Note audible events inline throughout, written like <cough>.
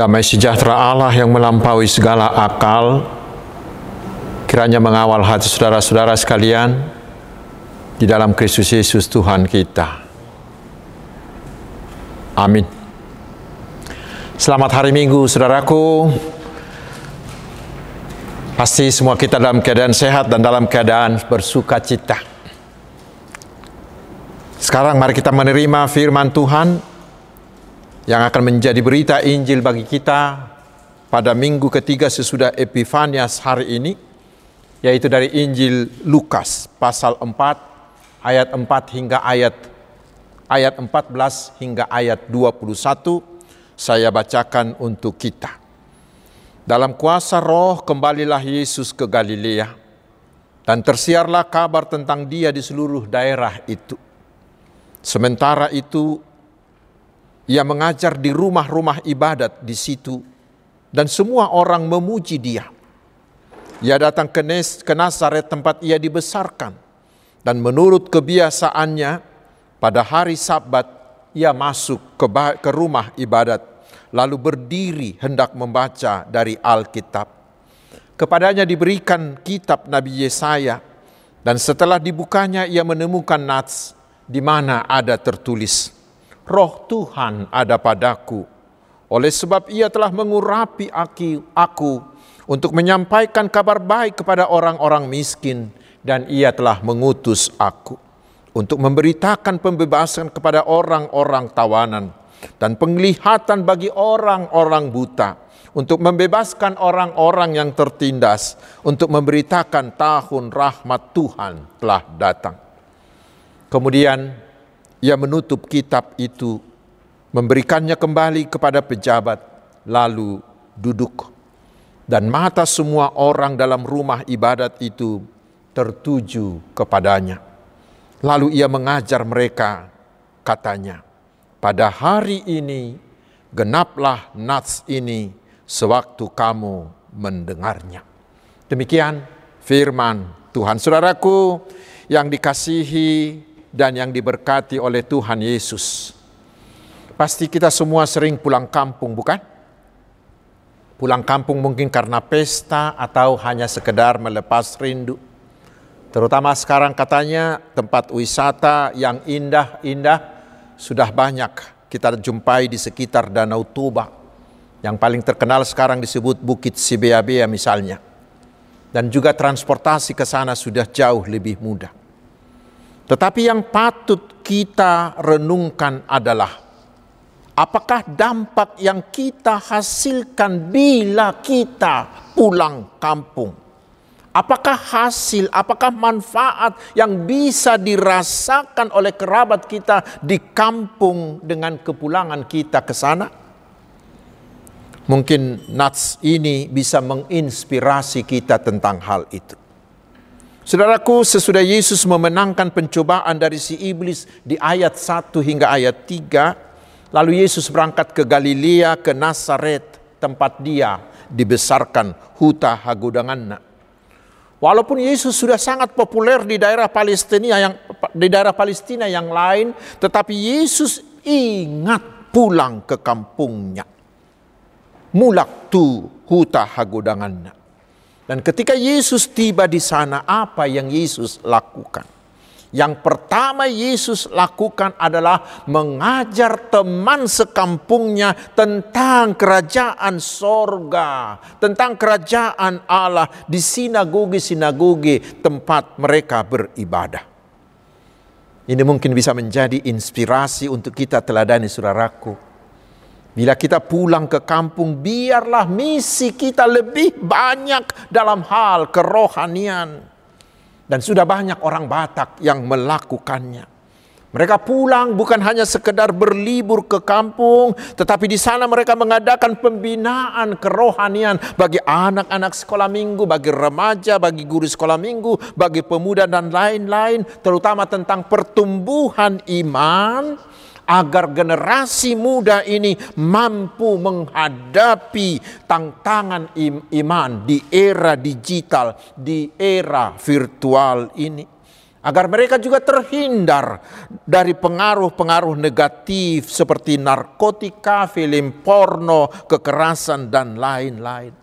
Damai sejahtera Allah yang melampaui segala akal, kiranya mengawal hati saudara-saudara sekalian di dalam Kristus Yesus Tuhan kita. Amin. Selamat hari Minggu, saudaraku. Pasti semua kita dalam keadaan sehat dan dalam keadaan bersuka cita. Sekarang mari kita menerima firman Tuhan yang akan menjadi berita Injil bagi kita pada minggu ketiga sesudah Epifanias hari ini, yaitu dari Injil Lukas pasal 4 ayat 4 hingga ayat ayat 14 hingga ayat 21 saya bacakan untuk kita. Dalam kuasa roh kembalilah Yesus ke Galilea dan tersiarlah kabar tentang dia di seluruh daerah itu. Sementara itu ia mengajar di rumah-rumah ibadat di situ dan semua orang memuji dia. Ia datang ke, ke Nazaret tempat ia dibesarkan dan menurut kebiasaannya pada hari Sabat ia masuk ke, ke rumah ibadat lalu berdiri hendak membaca dari Alkitab. Kepadanya diberikan kitab Nabi Yesaya dan setelah dibukanya ia menemukan nats di mana ada tertulis, Roh Tuhan ada padaku, oleh sebab ia telah mengurapi aku, untuk menyampaikan kabar baik kepada orang-orang miskin dan ia telah mengutus aku untuk memberitakan pembebasan kepada orang-orang tawanan dan penglihatan bagi orang-orang buta untuk membebaskan orang-orang yang tertindas untuk memberitakan tahun rahmat Tuhan telah datang. Kemudian ia menutup kitab itu, memberikannya kembali kepada pejabat, lalu duduk. Dan mata semua orang dalam rumah ibadat itu tertuju kepadanya. Lalu ia mengajar mereka, katanya, pada hari ini genaplah nats ini sewaktu kamu mendengarnya. Demikian firman Tuhan. Saudaraku yang dikasihi dan yang diberkati oleh Tuhan Yesus. Pasti kita semua sering pulang kampung, bukan? Pulang kampung mungkin karena pesta atau hanya sekedar melepas rindu. Terutama sekarang katanya tempat wisata yang indah-indah sudah banyak kita jumpai di sekitar Danau Toba. Yang paling terkenal sekarang disebut Bukit Sibeabea misalnya. Dan juga transportasi ke sana sudah jauh lebih mudah. Tetapi yang patut kita renungkan adalah apakah dampak yang kita hasilkan bila kita pulang kampung? Apakah hasil, apakah manfaat yang bisa dirasakan oleh kerabat kita di kampung dengan kepulangan kita ke sana? Mungkin nats ini bisa menginspirasi kita tentang hal itu. Saudaraku, sesudah Yesus memenangkan pencobaan dari si iblis di ayat 1 hingga ayat 3, lalu Yesus berangkat ke Galilea, ke Nazaret, tempat dia dibesarkan, huta hagudanganna. Walaupun Yesus sudah sangat populer di daerah Palestina yang di daerah Palestina yang lain, tetapi Yesus ingat pulang ke kampungnya. Mulak tu huta hagudanganna. Dan ketika Yesus tiba di sana, apa yang Yesus lakukan? Yang pertama Yesus lakukan adalah mengajar teman sekampungnya tentang kerajaan sorga, tentang kerajaan Allah di sinagogi-sinagogi tempat mereka beribadah. Ini mungkin bisa menjadi inspirasi untuk kita teladani saudaraku Bila kita pulang ke kampung, biarlah misi kita lebih banyak dalam hal kerohanian. Dan sudah banyak orang Batak yang melakukannya. Mereka pulang bukan hanya sekedar berlibur ke kampung, tetapi di sana mereka mengadakan pembinaan kerohanian bagi anak-anak sekolah minggu, bagi remaja, bagi guru sekolah minggu, bagi pemuda dan lain-lain, terutama tentang pertumbuhan iman, agar generasi muda ini mampu menghadapi tantangan iman di era digital, di era virtual ini. agar mereka juga terhindar dari pengaruh-pengaruh negatif seperti narkotika, film porno, kekerasan, dan lain-lain.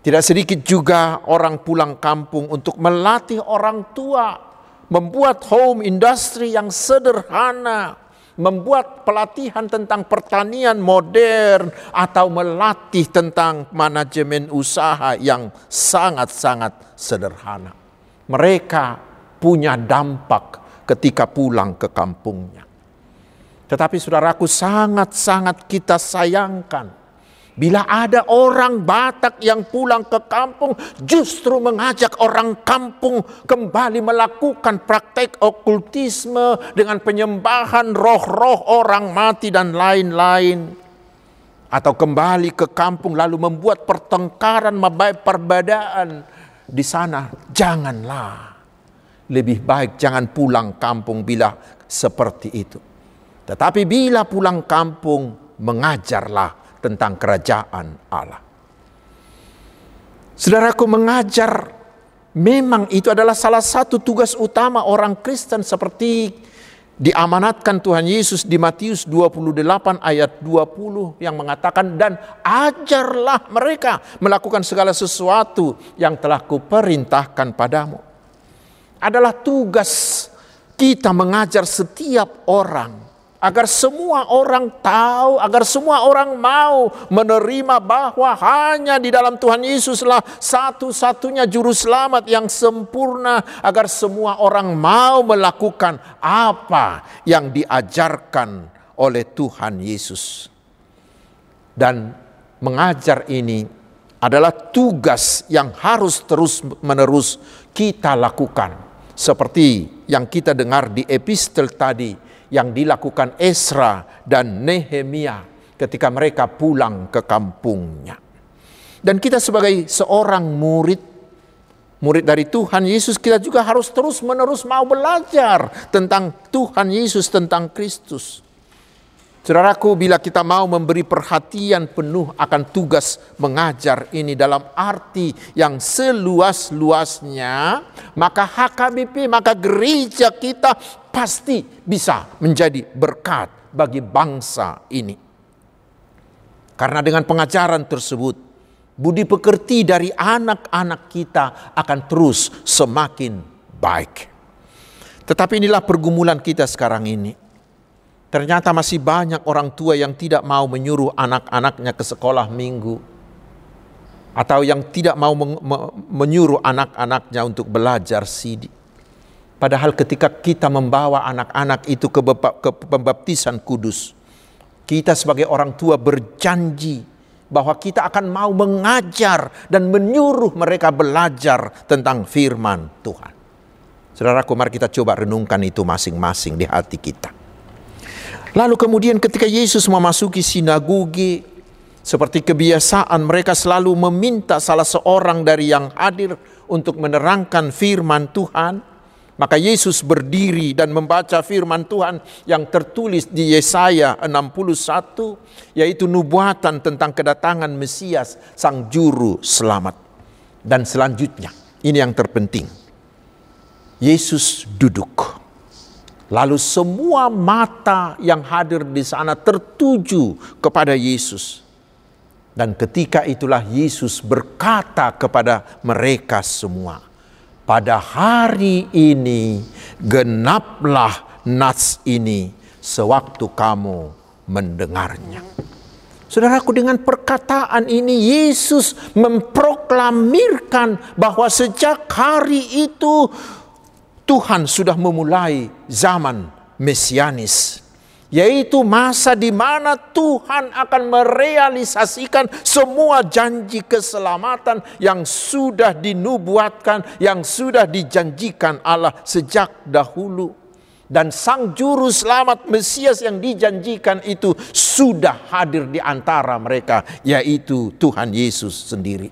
Tidak sedikit juga orang pulang kampung untuk melatih orang tua, membuat home industry yang sederhana, membuat pelatihan tentang pertanian modern, atau melatih tentang manajemen usaha yang sangat-sangat sederhana mereka punya dampak ketika pulang ke kampungnya. Tetapi saudaraku sangat-sangat kita sayangkan Bila ada orang Batak yang pulang ke kampung, justru mengajak orang kampung kembali melakukan praktek okultisme dengan penyembahan roh-roh orang mati dan lain-lain. Atau kembali ke kampung lalu membuat pertengkaran, perbedaan di sana, janganlah. Lebih baik jangan pulang kampung bila seperti itu. Tetapi bila pulang kampung, mengajarlah tentang kerajaan Allah. Saudaraku mengajar memang itu adalah salah satu tugas utama orang Kristen seperti diamanatkan Tuhan Yesus di Matius 28 ayat 20 yang mengatakan dan ajarlah mereka melakukan segala sesuatu yang telah kuperintahkan padamu. Adalah tugas kita mengajar setiap orang agar semua orang tahu, agar semua orang mau menerima bahwa hanya di dalam Tuhan Yesuslah satu-satunya juru selamat yang sempurna, agar semua orang mau melakukan apa yang diajarkan oleh Tuhan Yesus. Dan mengajar ini adalah tugas yang harus terus-menerus kita lakukan, seperti yang kita dengar di epistel tadi yang dilakukan Esra dan Nehemia ketika mereka pulang ke kampungnya. Dan kita sebagai seorang murid, murid dari Tuhan Yesus, kita juga harus terus-menerus mau belajar tentang Tuhan Yesus, tentang Kristus. Saudaraku, bila kita mau memberi perhatian penuh akan tugas mengajar ini dalam arti yang seluas-luasnya, maka HKBP, maka gereja kita pasti bisa menjadi berkat bagi bangsa ini. Karena dengan pengajaran tersebut, budi pekerti dari anak-anak kita akan terus semakin baik. Tetapi inilah pergumulan kita sekarang ini Ternyata masih banyak orang tua yang tidak mau menyuruh anak-anaknya ke sekolah minggu. Atau yang tidak mau menyuruh anak-anaknya untuk belajar sidik. Padahal ketika kita membawa anak-anak itu ke, pembaptisan kudus. Kita sebagai orang tua berjanji bahwa kita akan mau mengajar dan menyuruh mereka belajar tentang firman Tuhan. Saudaraku, mari kita coba renungkan itu masing-masing di hati kita. Lalu kemudian ketika Yesus memasuki sinagogi, seperti kebiasaan mereka selalu meminta salah seorang dari yang hadir untuk menerangkan firman Tuhan. Maka Yesus berdiri dan membaca firman Tuhan yang tertulis di Yesaya 61 yaitu nubuatan tentang kedatangan Mesias sang juru selamat. Dan selanjutnya ini yang terpenting. Yesus duduk. Lalu semua mata yang hadir di sana tertuju kepada Yesus. Dan ketika itulah Yesus berkata kepada mereka semua, "Pada hari ini genaplah nas ini sewaktu kamu mendengarnya." Saudaraku dengan perkataan ini Yesus memproklamirkan bahwa sejak hari itu Tuhan sudah memulai zaman mesianis yaitu masa di mana Tuhan akan merealisasikan semua janji keselamatan yang sudah dinubuatkan, yang sudah dijanjikan Allah sejak dahulu. Dan sang juru selamat Mesias yang dijanjikan itu sudah hadir di antara mereka, yaitu Tuhan Yesus sendiri.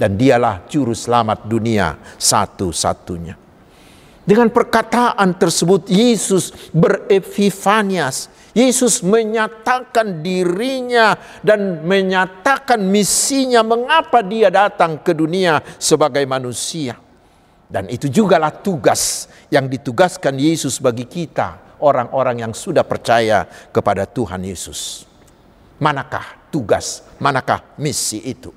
Dan dialah juru selamat dunia satu-satunya. Dengan perkataan tersebut Yesus berepifanias. Yesus menyatakan dirinya dan menyatakan misinya mengapa dia datang ke dunia sebagai manusia. Dan itu jugalah tugas yang ditugaskan Yesus bagi kita, orang-orang yang sudah percaya kepada Tuhan Yesus. Manakah tugas, manakah misi itu?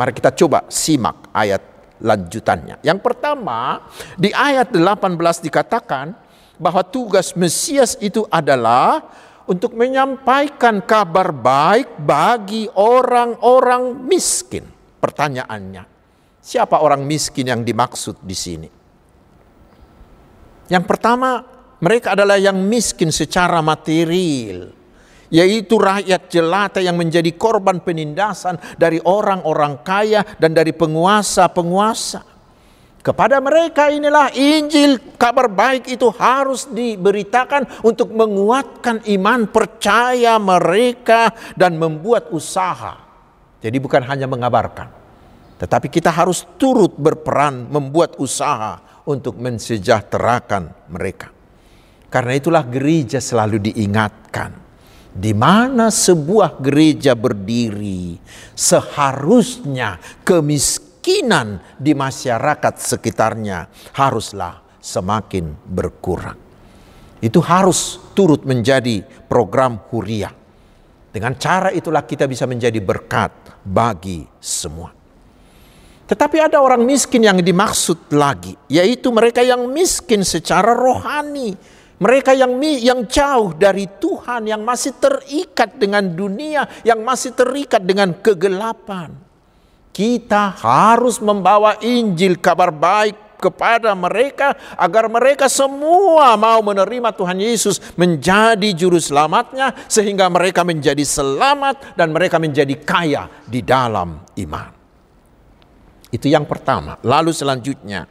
Mari kita coba simak ayat lanjutannya. Yang pertama, di ayat 18 dikatakan bahwa tugas Mesias itu adalah untuk menyampaikan kabar baik bagi orang-orang miskin. Pertanyaannya, Siapa orang miskin yang dimaksud di sini? Yang pertama, mereka adalah yang miskin secara material, yaitu rakyat jelata yang menjadi korban penindasan dari orang-orang kaya dan dari penguasa-penguasa. Kepada mereka inilah Injil kabar baik itu harus diberitakan untuk menguatkan iman percaya mereka dan membuat usaha. Jadi bukan hanya mengabarkan. Tetapi kita harus turut berperan membuat usaha untuk mensejahterakan mereka. Karena itulah gereja selalu diingatkan. Di mana sebuah gereja berdiri, seharusnya kemiskinan di masyarakat sekitarnya haruslah semakin berkurang. Itu harus turut menjadi program huria. Dengan cara itulah kita bisa menjadi berkat bagi semua. Tetapi ada orang miskin yang dimaksud lagi, yaitu mereka yang miskin secara rohani. Mereka yang yang jauh dari Tuhan, yang masih terikat dengan dunia, yang masih terikat dengan kegelapan. Kita harus membawa Injil kabar baik kepada mereka agar mereka semua mau menerima Tuhan Yesus menjadi juru selamatnya sehingga mereka menjadi selamat dan mereka menjadi kaya di dalam iman. Itu yang pertama. Lalu selanjutnya,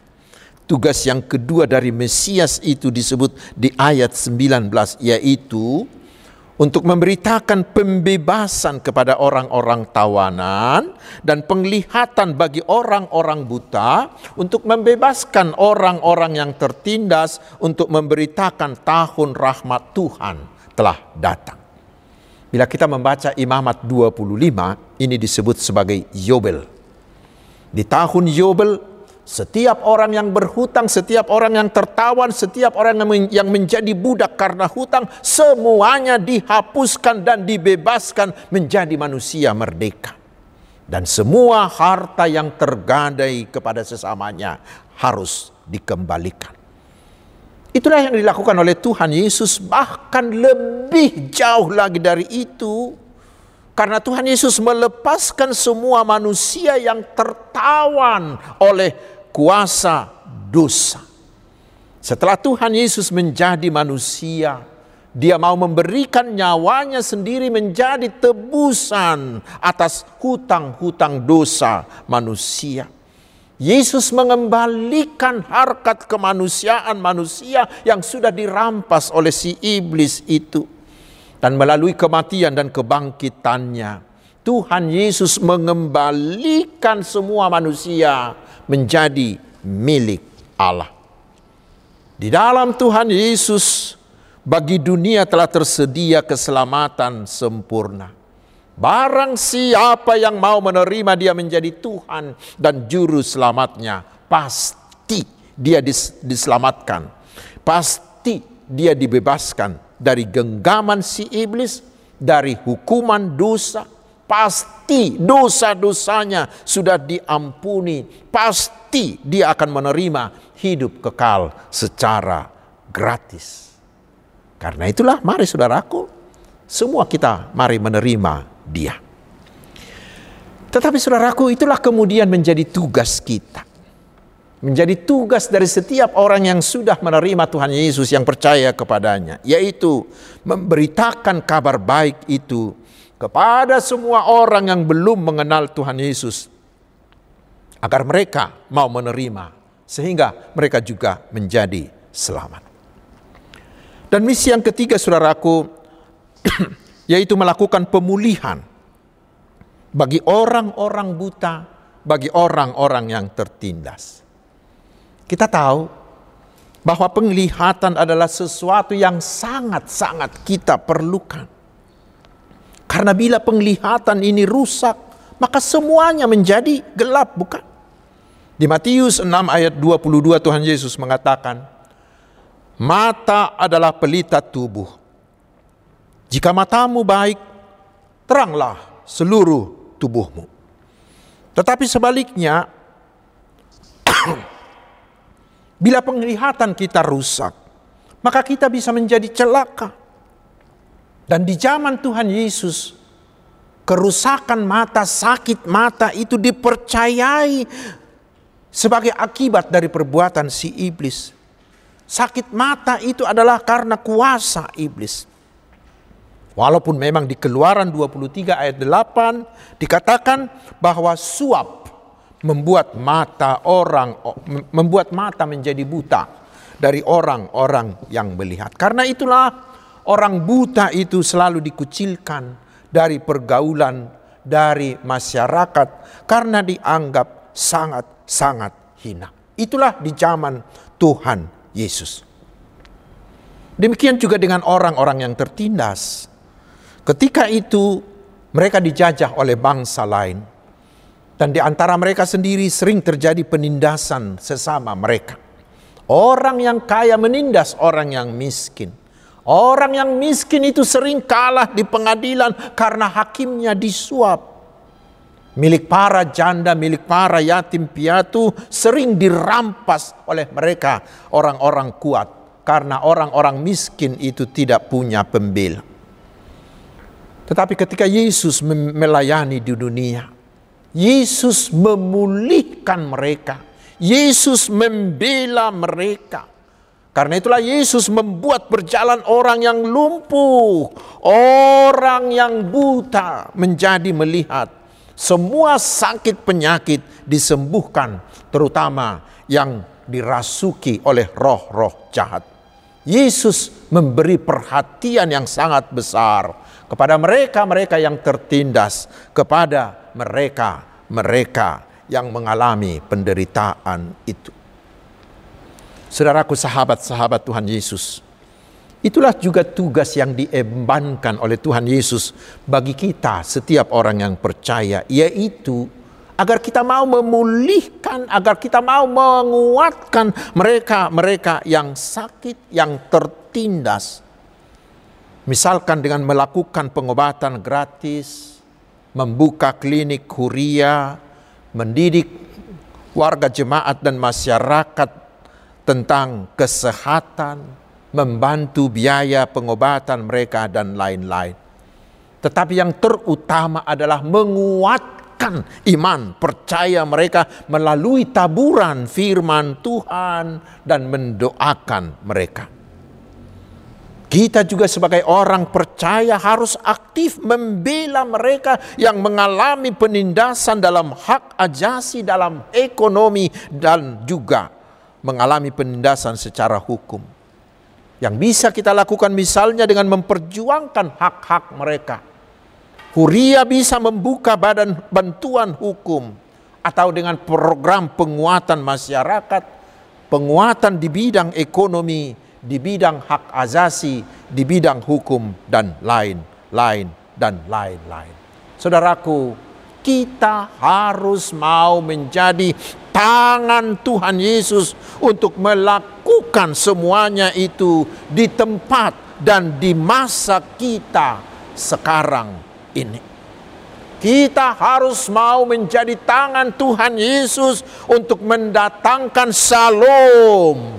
tugas yang kedua dari Mesias itu disebut di ayat 19 yaitu untuk memberitakan pembebasan kepada orang-orang tawanan dan penglihatan bagi orang-orang buta untuk membebaskan orang-orang yang tertindas untuk memberitakan tahun rahmat Tuhan telah datang. Bila kita membaca Imamat 25, ini disebut sebagai Yobel. Di tahun Yobel, setiap orang yang berhutang, setiap orang yang tertawan, setiap orang yang menjadi budak karena hutang, semuanya dihapuskan dan dibebaskan menjadi manusia merdeka. Dan semua harta yang tergadai kepada sesamanya harus dikembalikan. Itulah yang dilakukan oleh Tuhan Yesus, bahkan lebih jauh lagi dari itu. Karena Tuhan Yesus melepaskan semua manusia yang tertawan oleh kuasa dosa. Setelah Tuhan Yesus menjadi manusia, dia mau memberikan nyawanya sendiri menjadi tebusan atas hutang-hutang dosa manusia. Yesus mengembalikan harkat kemanusiaan manusia yang sudah dirampas oleh si iblis itu dan melalui kematian dan kebangkitannya Tuhan Yesus mengembalikan semua manusia menjadi milik Allah. Di dalam Tuhan Yesus bagi dunia telah tersedia keselamatan sempurna. Barang siapa yang mau menerima dia menjadi Tuhan dan juru selamatnya, pasti dia diselamatkan. Pasti dia dibebaskan dari genggaman si iblis, dari hukuman dosa, pasti dosa-dosanya sudah diampuni, pasti dia akan menerima hidup kekal secara gratis. Karena itulah mari saudaraku, semua kita mari menerima dia. Tetapi saudaraku itulah kemudian menjadi tugas kita menjadi tugas dari setiap orang yang sudah menerima Tuhan Yesus yang percaya kepadanya, yaitu memberitakan kabar baik itu kepada semua orang yang belum mengenal Tuhan Yesus, agar mereka mau menerima, sehingga mereka juga menjadi selamat. Dan misi yang ketiga, saudaraku, <clears throat> yaitu melakukan pemulihan bagi orang-orang buta, bagi orang-orang yang tertindas. Kita tahu bahwa penglihatan adalah sesuatu yang sangat-sangat kita perlukan. Karena bila penglihatan ini rusak, maka semuanya menjadi gelap, bukan? Di Matius 6 ayat 22 Tuhan Yesus mengatakan, Mata adalah pelita tubuh. Jika matamu baik, teranglah seluruh tubuhmu. Tetapi sebaliknya, bila penglihatan kita rusak, maka kita bisa menjadi celaka. Dan di zaman Tuhan Yesus, kerusakan mata, sakit mata itu dipercayai sebagai akibat dari perbuatan si iblis. Sakit mata itu adalah karena kuasa iblis. Walaupun memang di keluaran 23 ayat 8 dikatakan bahwa suap membuat mata orang membuat mata menjadi buta dari orang-orang yang melihat. Karena itulah orang buta itu selalu dikucilkan dari pergaulan dari masyarakat karena dianggap sangat-sangat hina. Itulah di zaman Tuhan Yesus. Demikian juga dengan orang-orang yang tertindas. Ketika itu mereka dijajah oleh bangsa lain. Dan di antara mereka sendiri sering terjadi penindasan sesama mereka. Orang yang kaya menindas orang yang miskin. Orang yang miskin itu sering kalah di pengadilan karena hakimnya disuap milik para janda, milik para yatim piatu sering dirampas oleh mereka orang-orang kuat karena orang-orang miskin itu tidak punya pembela. Tetapi ketika Yesus melayani di dunia, Yesus memulihkan mereka. Yesus membela mereka. Karena itulah Yesus membuat berjalan orang yang lumpuh, orang yang buta menjadi melihat semua sakit penyakit disembuhkan, terutama yang dirasuki oleh roh-roh jahat. Yesus memberi perhatian yang sangat besar kepada mereka-mereka yang tertindas, kepada mereka-mereka yang mengalami penderitaan itu. Saudaraku, sahabat-sahabat Tuhan Yesus, Itulah juga tugas yang diembankan oleh Tuhan Yesus bagi kita setiap orang yang percaya yaitu agar kita mau memulihkan, agar kita mau menguatkan mereka-mereka yang sakit, yang tertindas. Misalkan dengan melakukan pengobatan gratis, membuka klinik huria, mendidik warga jemaat dan masyarakat tentang kesehatan, membantu biaya pengobatan mereka dan lain-lain. Tetapi yang terutama adalah menguatkan iman percaya mereka melalui taburan firman Tuhan dan mendoakan mereka. Kita juga sebagai orang percaya harus aktif membela mereka yang mengalami penindasan dalam hak ajasi, dalam ekonomi, dan juga mengalami penindasan secara hukum. Yang bisa kita lakukan misalnya dengan memperjuangkan hak-hak mereka. Huria bisa membuka badan bantuan hukum atau dengan program penguatan masyarakat, penguatan di bidang ekonomi, di bidang hak azasi, di bidang hukum dan lain-lain dan lain-lain. Saudaraku, kita harus mau menjadi tangan Tuhan Yesus untuk melakukan semuanya itu di tempat dan di masa kita sekarang ini. Kita harus mau menjadi tangan Tuhan Yesus untuk mendatangkan salom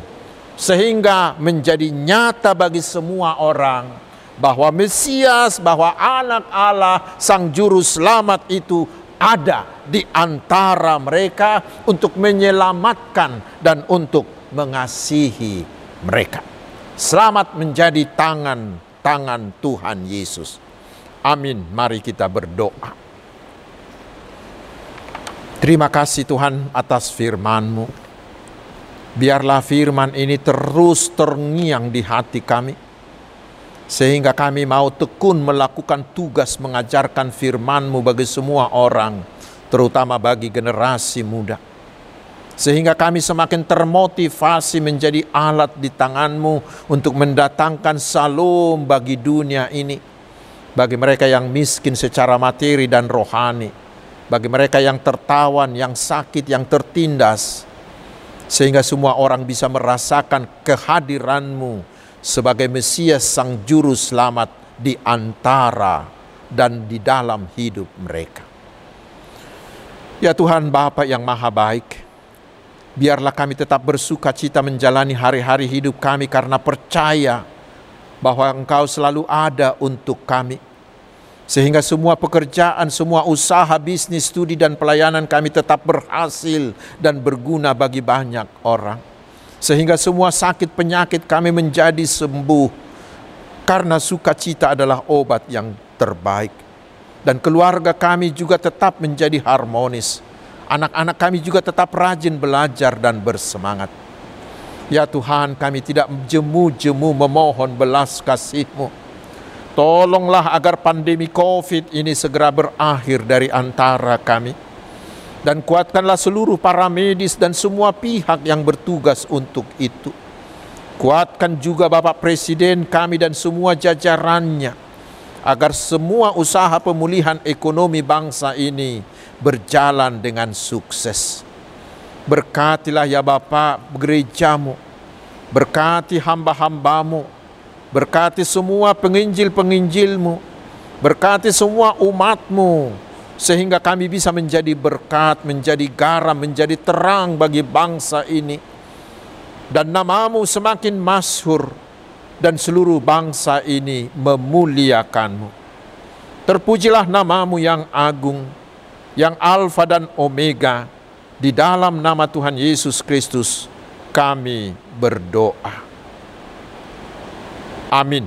sehingga menjadi nyata bagi semua orang bahwa Mesias, bahwa anak Allah, sang juru selamat itu ada di antara mereka untuk menyelamatkan dan untuk mengasihi mereka. Selamat menjadi tangan-tangan Tuhan Yesus. Amin. Mari kita berdoa. Terima kasih Tuhan atas firman-Mu. Biarlah firman ini terus terngiang di hati kami sehingga kami mau tekun melakukan tugas mengajarkan firman-Mu bagi semua orang, terutama bagi generasi muda. Sehingga kami semakin termotivasi menjadi alat di tangan-Mu untuk mendatangkan salom bagi dunia ini. Bagi mereka yang miskin secara materi dan rohani. bagi mereka yang tertawan, yang sakit, yang tertindas, sehingga semua orang bisa merasakan kehadiranmu sebagai Mesias Sang Juru Selamat di antara dan di dalam hidup mereka. Ya Tuhan Bapa yang Maha Baik, Biarlah kami tetap bersuka cita menjalani hari-hari hidup kami karena percaya bahwa Engkau selalu ada untuk kami. Sehingga semua pekerjaan, semua usaha, bisnis, studi, dan pelayanan kami tetap berhasil dan berguna bagi banyak orang. Sehingga semua sakit penyakit kami menjadi sembuh. Karena sukacita adalah obat yang terbaik. Dan keluarga kami juga tetap menjadi harmonis Anak-anak kami juga tetap rajin belajar dan bersemangat. Ya Tuhan kami tidak jemu-jemu memohon belas kasih-Mu. Tolonglah agar pandemi COVID ini segera berakhir dari antara kami. Dan kuatkanlah seluruh para medis dan semua pihak yang bertugas untuk itu. Kuatkan juga Bapak Presiden kami dan semua jajarannya. Agar semua usaha pemulihan ekonomi bangsa ini berjalan dengan sukses. Berkatilah ya Bapa gerejamu, berkati hamba-hambamu, berkati semua penginjil-penginjilmu, berkati semua umatmu, sehingga kami bisa menjadi berkat, menjadi garam, menjadi terang bagi bangsa ini. Dan namamu semakin masyhur dan seluruh bangsa ini memuliakanmu. Terpujilah namamu yang agung, yang Alfa dan Omega, di dalam nama Tuhan Yesus Kristus kami berdoa. Amin.